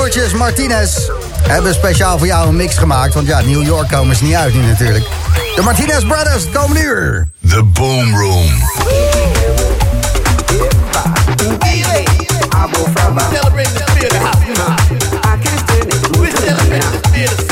broertjes Martinez hebben speciaal voor jou een mix gemaakt. Want ja, New York komen ze niet uit nu natuurlijk. De Martinez Brothers komen nu. The Boom Room. Celebrating the spirit of house. We're celebrating the spirit of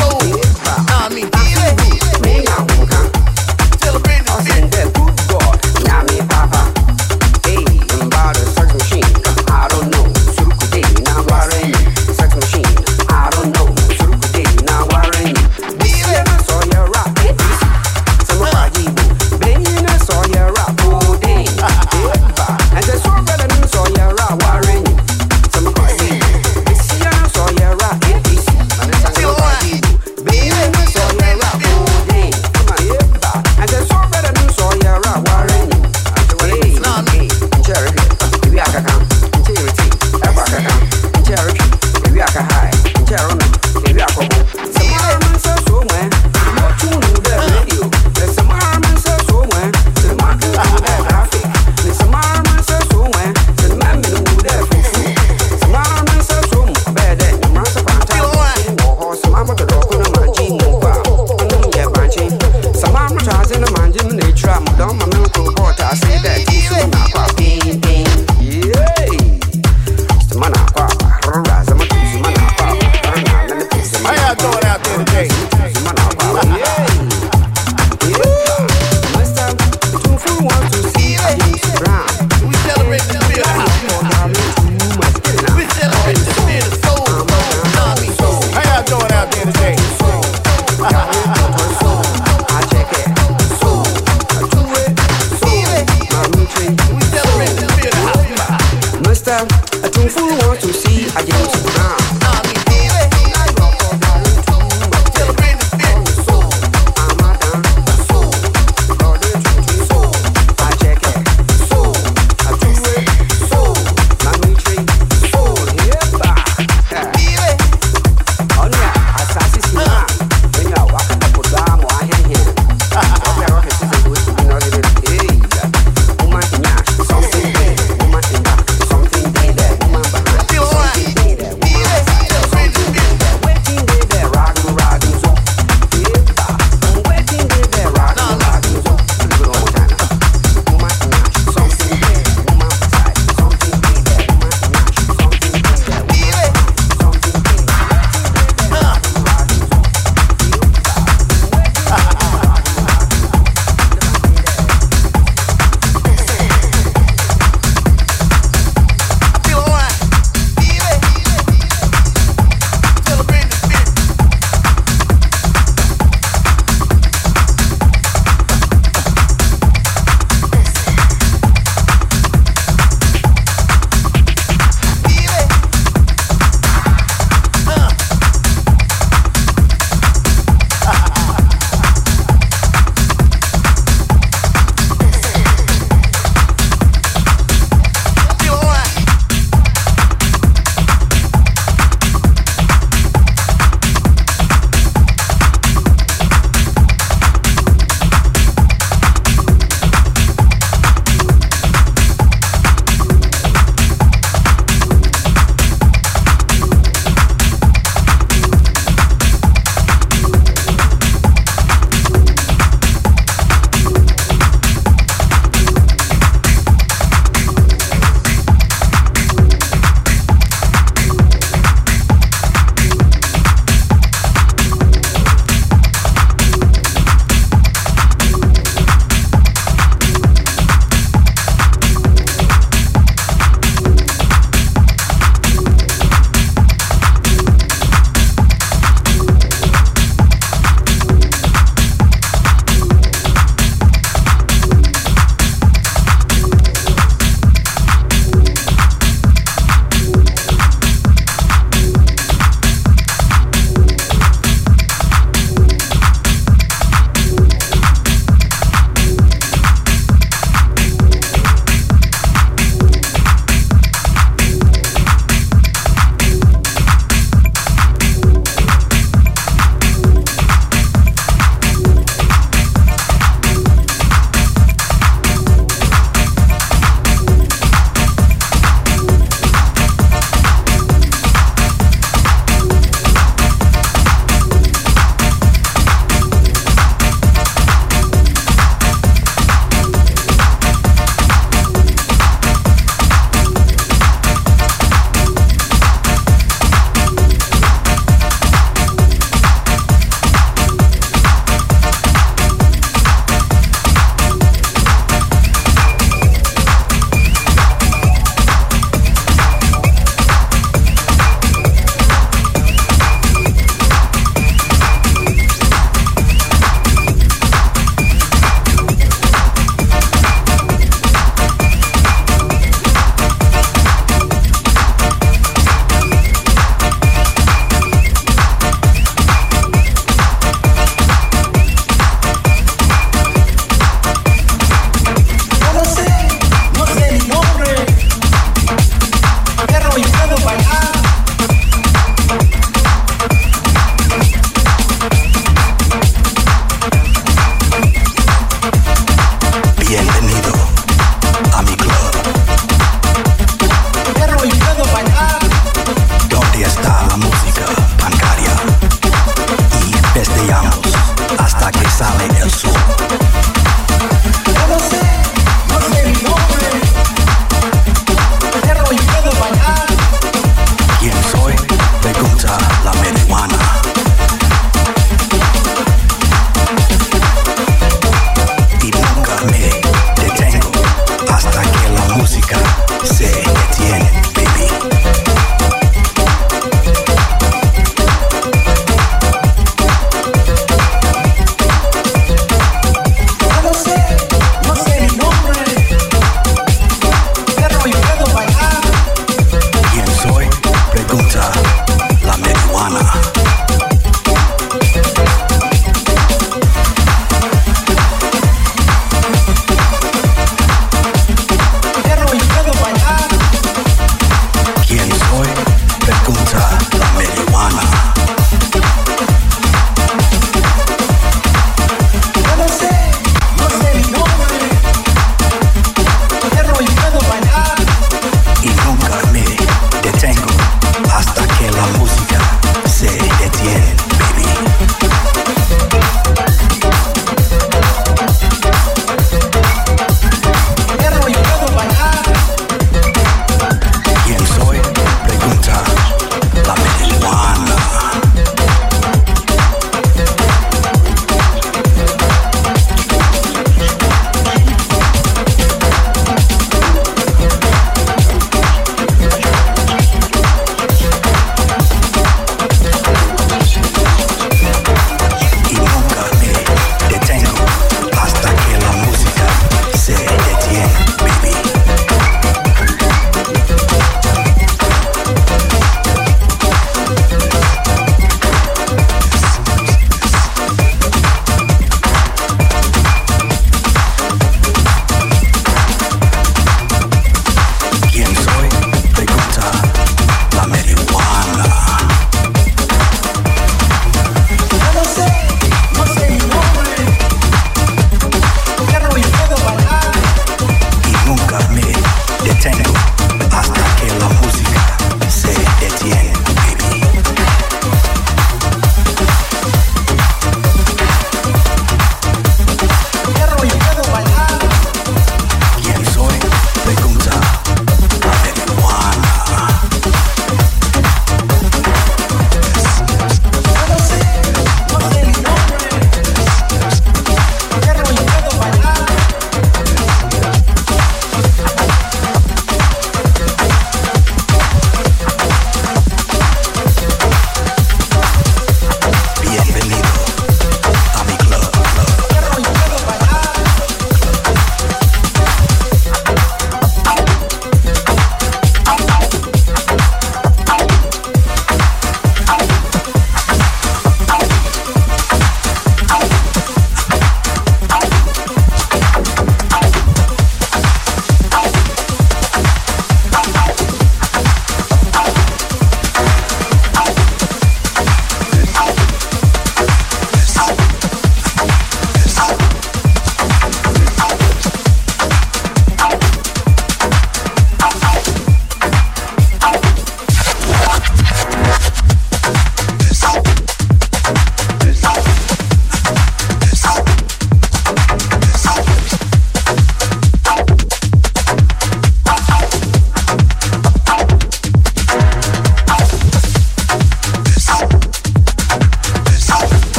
sale.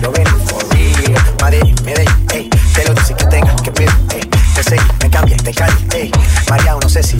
lo ven por mí. Madrid, Medellín, ey, te lo dicen que tengas que pedir, ey, te seguí, me cambia, te calle, ey, María, no sé si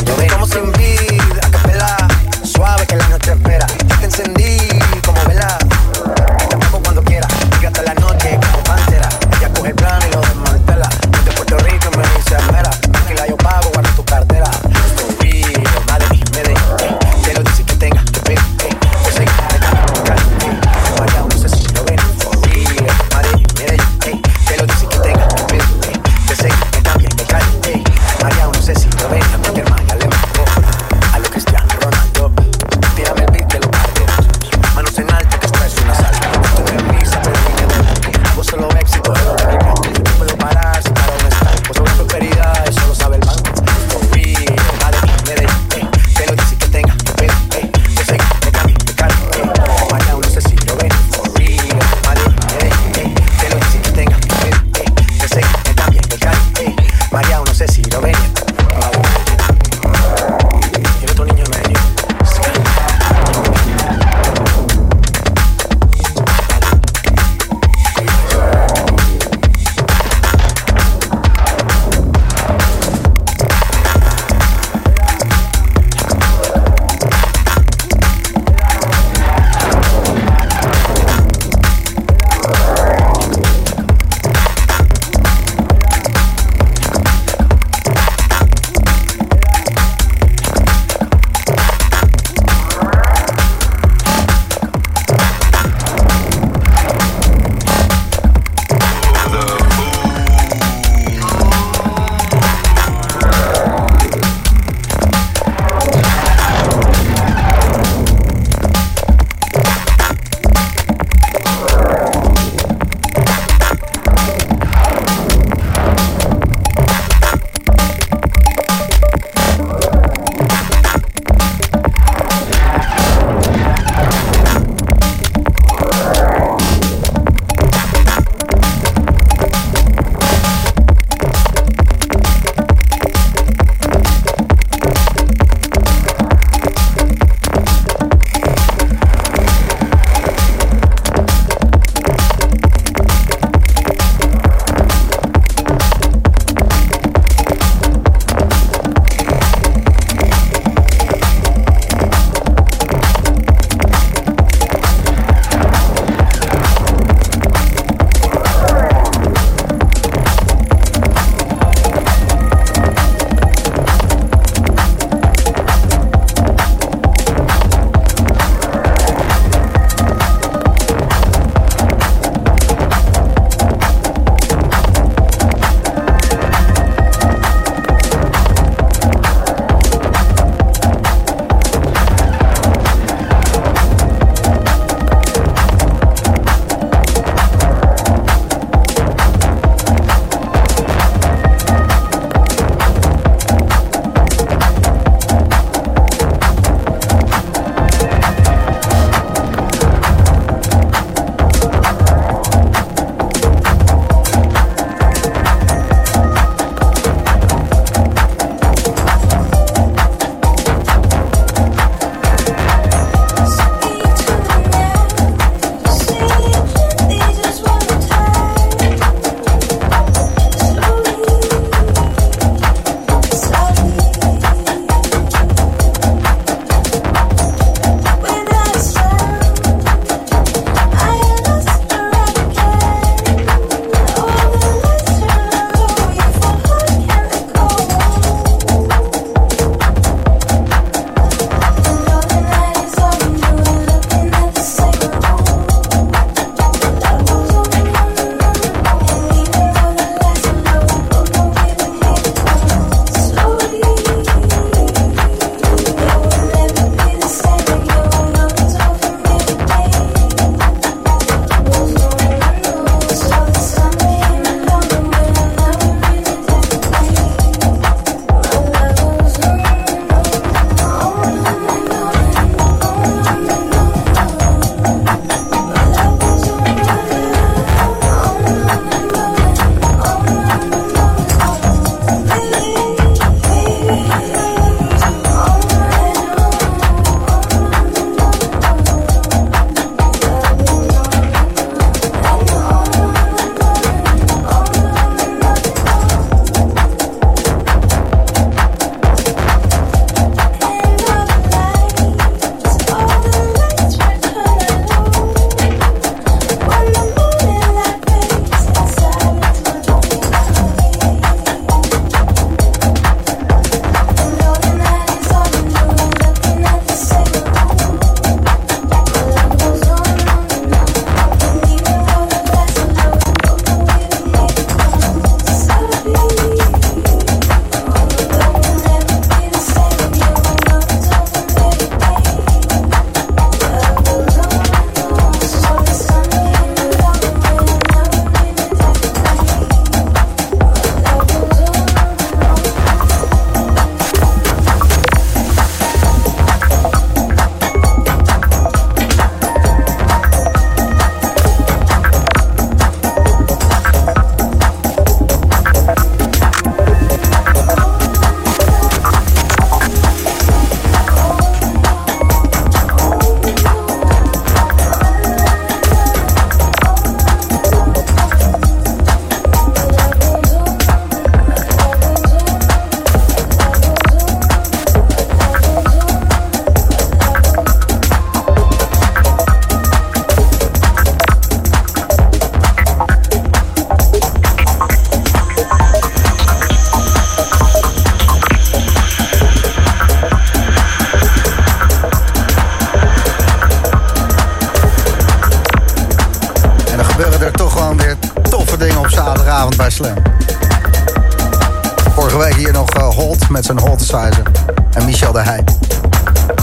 en Michel de Heij.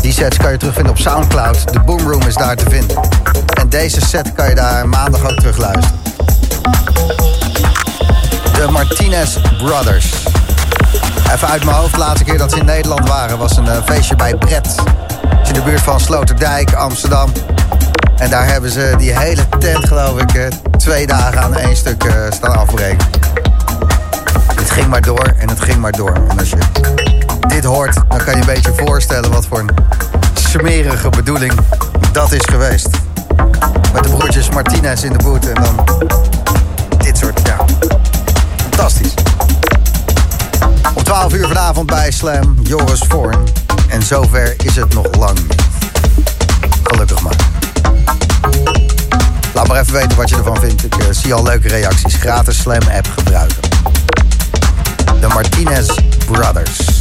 Die sets kan je terugvinden op Soundcloud. De Boomroom is daar te vinden. En deze set kan je daar maandag ook terug luisteren. De Martinez Brothers. Even uit mijn hoofd, de laatste keer dat ze in Nederland waren... was een uh, feestje bij Brett. In de buurt van Sloterdijk, Amsterdam. En daar hebben ze die hele tent, geloof ik, uh, twee dagen aan één stuk uh, staan afbreken. Het ging maar door en het ging maar door. En je dit hoort, dan kan je een beetje voorstellen wat voor een smerige bedoeling dat is geweest. Met de broertjes Martinez in de boot en dan dit soort, ja, fantastisch. Om 12 uur vanavond bij Slam, Joris Voorn. En zover is het nog lang. Gelukkig maar. Laat maar even weten wat je ervan vindt. Ik uh, zie al leuke reacties. Gratis Slam app gebruiken. De Martinez Brothers.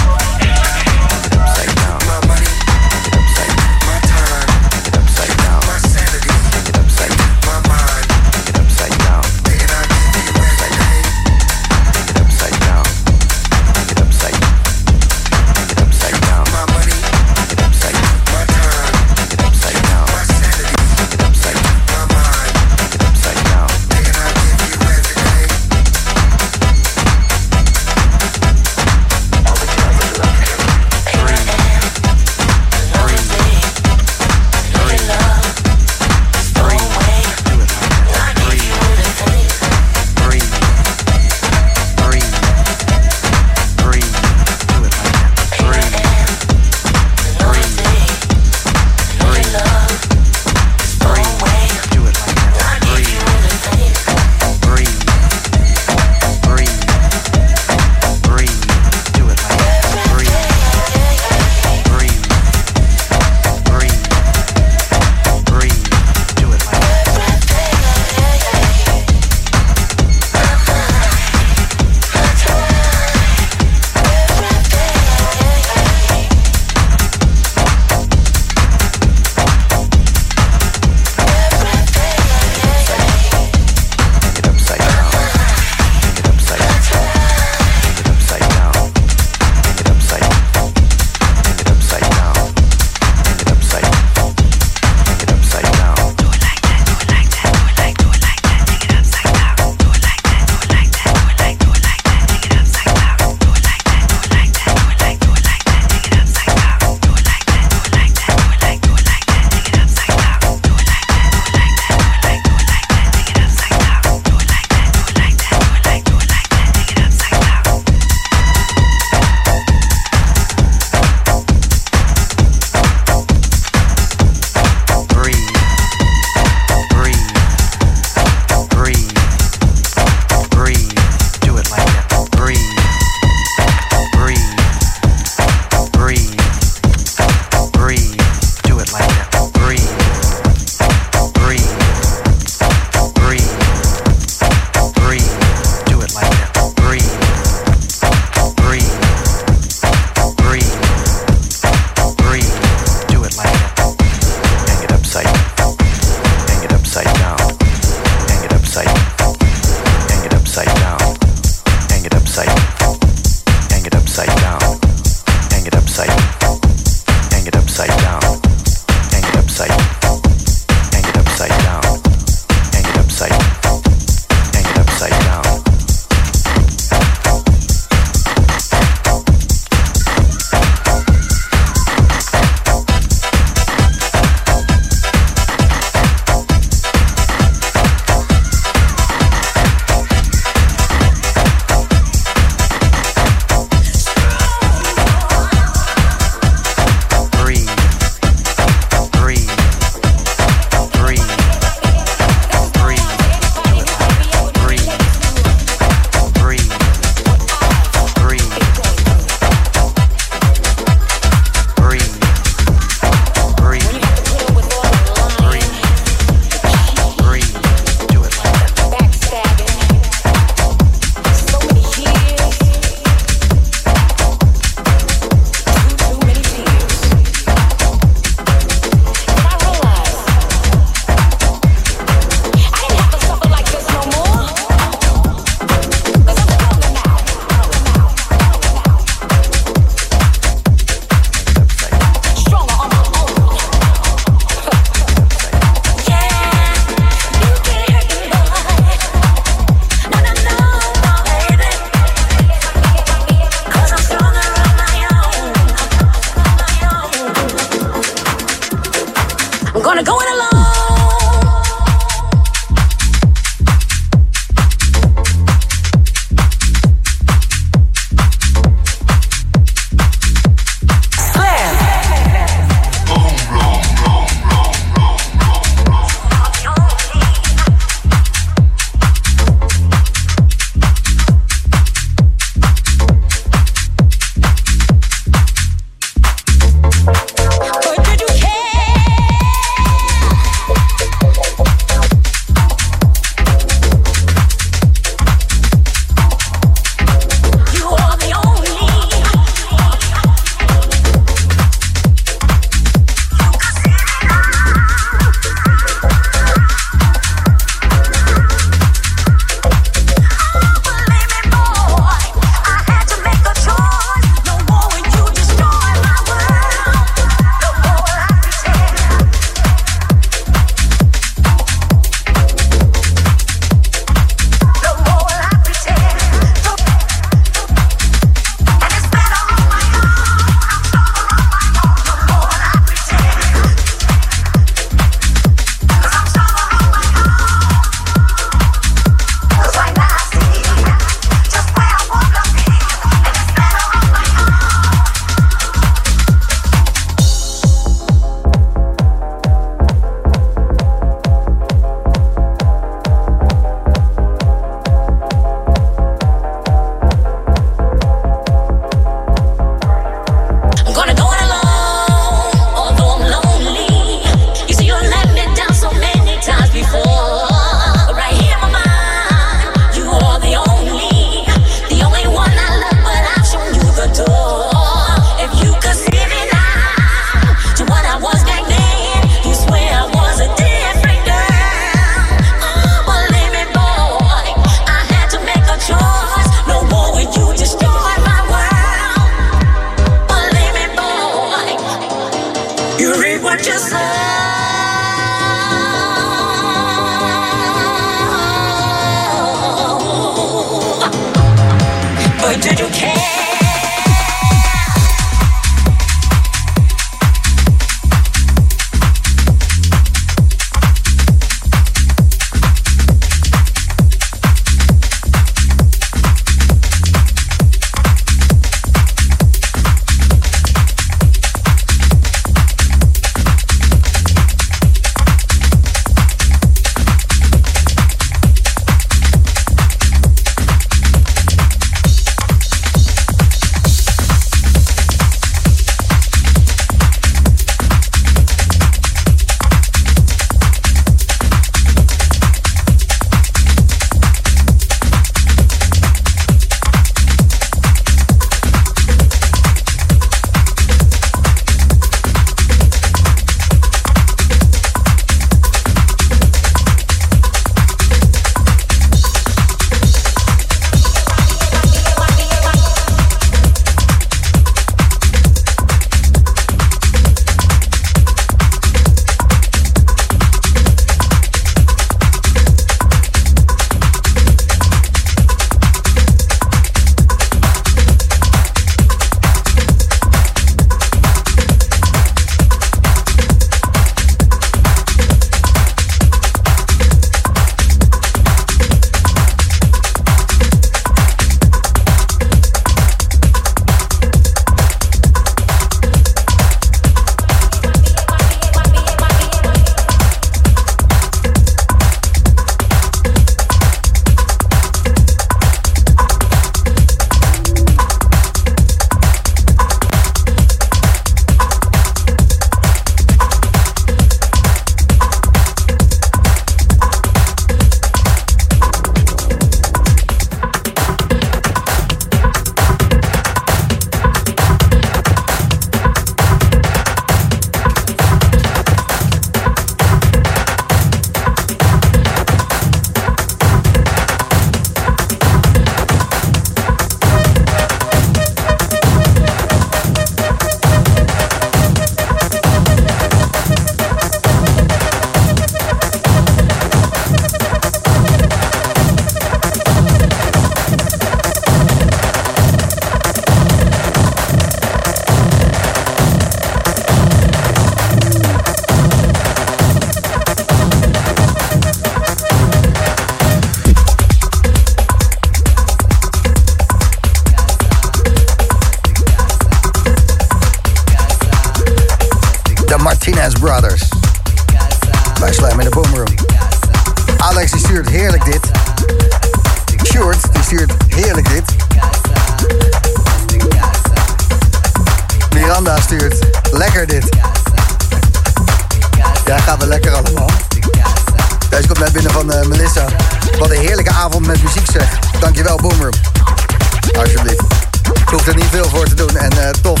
Ik hoef er niet veel voor te doen. En uh, tof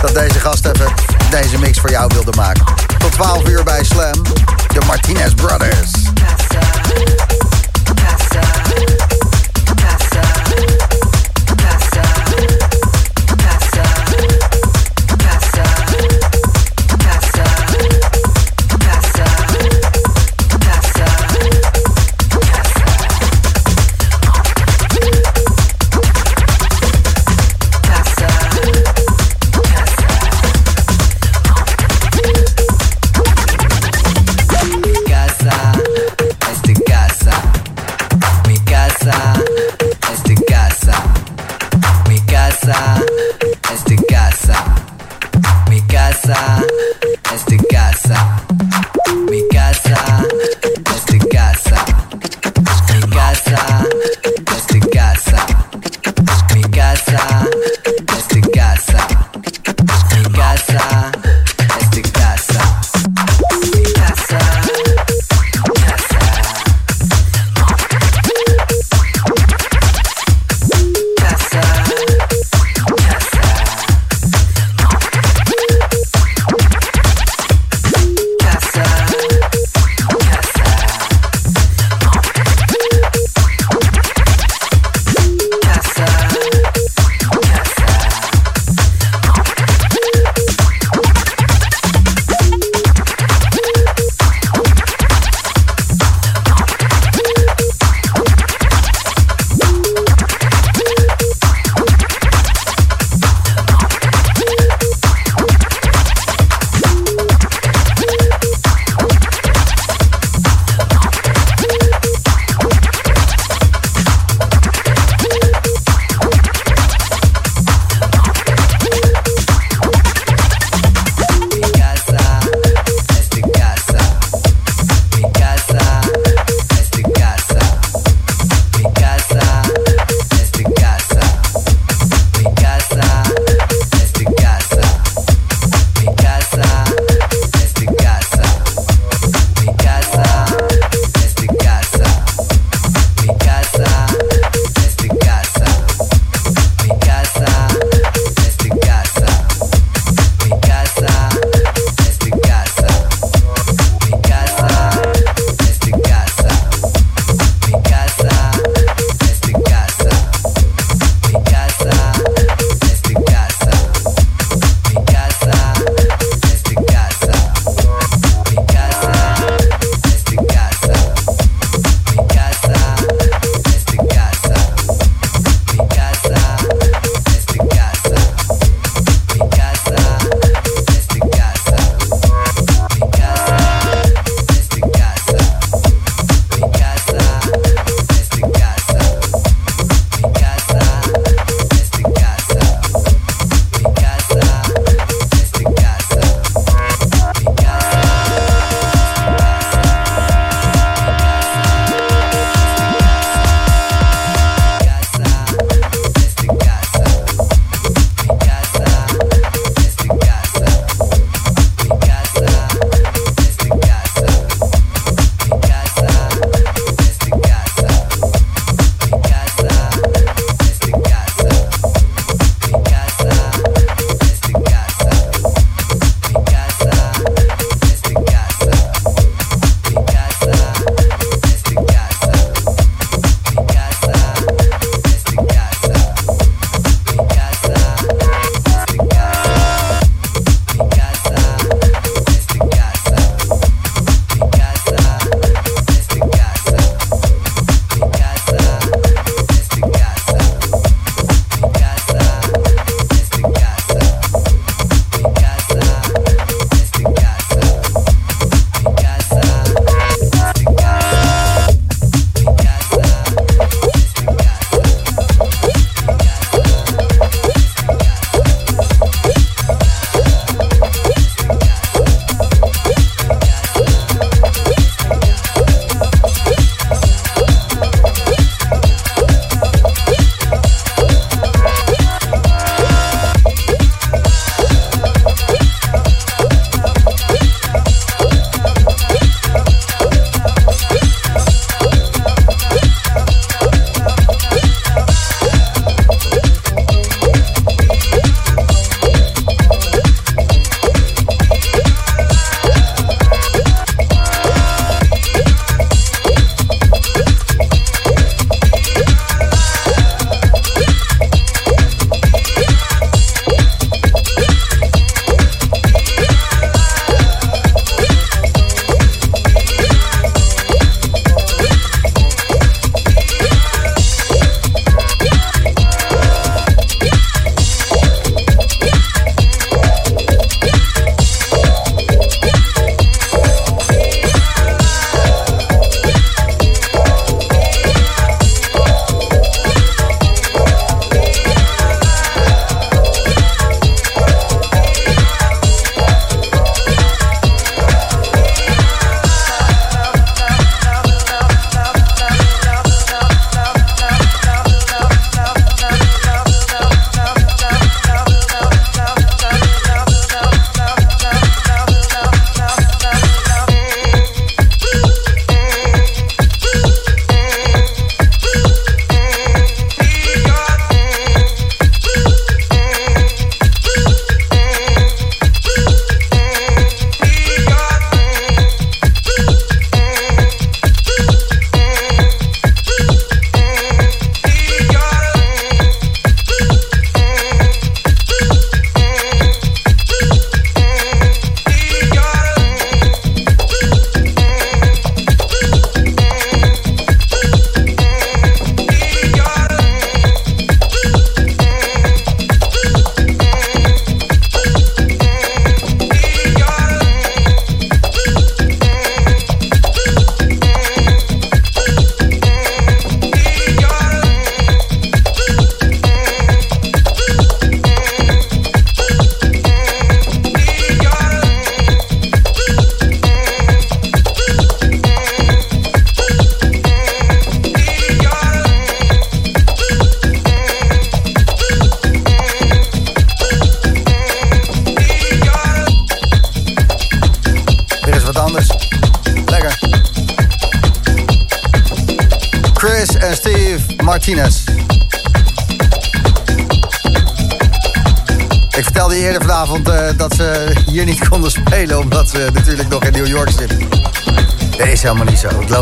dat deze gast even deze mix voor jou wilde maken. Tot 12 uur bij Slam. De Martinez Brothers.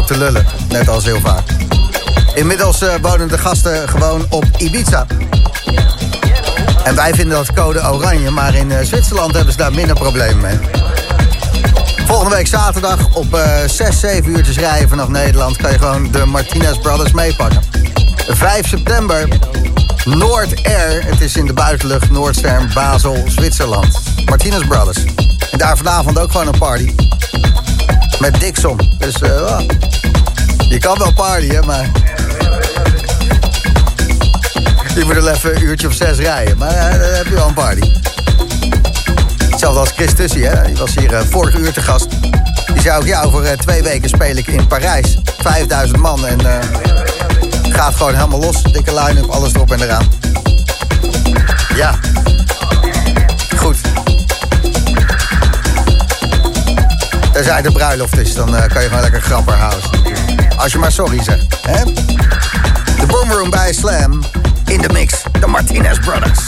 Te lullen, net als heel vaak. Inmiddels uh, wonen de gasten gewoon op Ibiza. En wij vinden dat code oranje, maar in uh, Zwitserland hebben ze daar minder problemen mee. Volgende week zaterdag op uh, 6, 7 uurtjes rijden vanaf Nederland... kan je gewoon de Martinez Brothers meepakken. 5 september, Noord Air. Het is in de buitenlucht, Noordstern, Basel, Zwitserland. Martinez Brothers. Daar vanavond ook gewoon een party. Met Dixon. Dus uh, je kan wel partyen, maar... Je moet er even een uurtje of zes rijden. Maar uh, dan heb je wel een party. Hetzelfde als Chris hè? Die was hier uh, vorige uur te gast. Die zei ook, ja, over twee weken speel ik in Parijs. 5000 man en gaat gewoon helemaal los. Dikke line-up, alles erop en eraan. Ja. Tenzij de bruiloft is, dan kan je gewoon lekker grapper houden. Als je maar sorry zegt, hè? De Boomroom bij Slam. In de mix, de Martinez Brothers.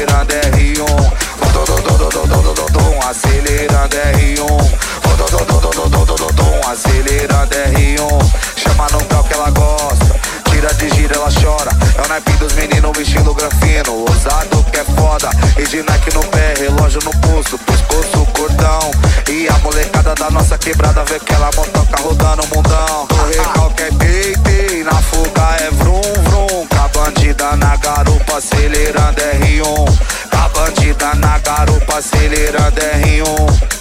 acelerando R1. Acelerando R1. Acelerando R1. Chama no grau que ela gosta. Tira de giro ela chora. É o naipe dos meninos vestindo grafino. Ousado que é foda. E de Nike no pé, relógio no pulso, pescoço, cordão. E a molecada da nossa quebrada vê que ela motoca rodando o mundão. O recalque é deitei, na fuga é vrum vrum. Com a bandida na garupa acelerando acelerada R1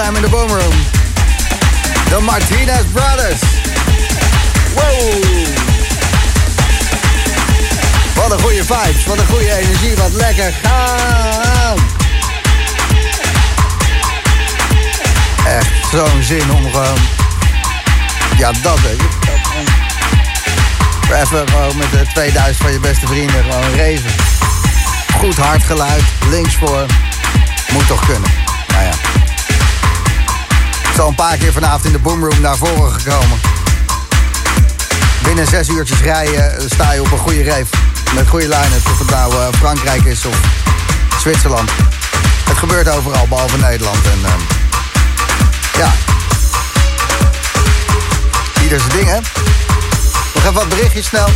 Slam in de Boomroom. De Martinez Brothers. Wow! Wat een goede vibes, wat een goede energie, wat lekker gaan. Echt zo'n zin om gewoon... Ja, dat hè. Even gewoon met de 2000 van je beste vrienden gewoon reven. Goed hard geluid, links voor. Moet toch kunnen. Nou ja garupa acelerando R1. naar voren gekomen. Binnen zes uurtjes rijden eh, sta je op een goede reef. Met goede lijnen, of het nou uh, Frankrijk is of Zwitserland. Het gebeurt overal, behalve Nederland. En uh, ja, ieder zijn? Nog even wat berichtjes snel.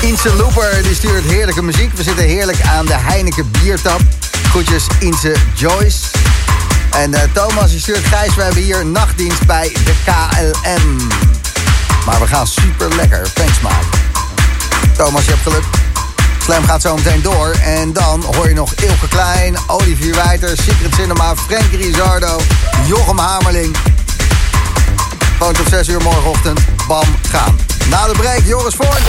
Inse Looper die stuurt heerlijke muziek. We zitten heerlijk aan de Heineken biertap. Groetjes Inse Joyce. En uh, Thomas die stuurt Gijs, we hebben hier nachtdienst bij de KLM. Maar we gaan super lekker thanks maken. Thomas, je hebt geluk. Slam gaat zo meteen door. En dan hoor je nog Ilke Klein, Olivier Wijter, Secret Cinema, Frankie Rizardo, Jochem Hamerling. Gewoon tot 6 uur morgenochtend. Bam, gaan. Na de break, Joris Voorn.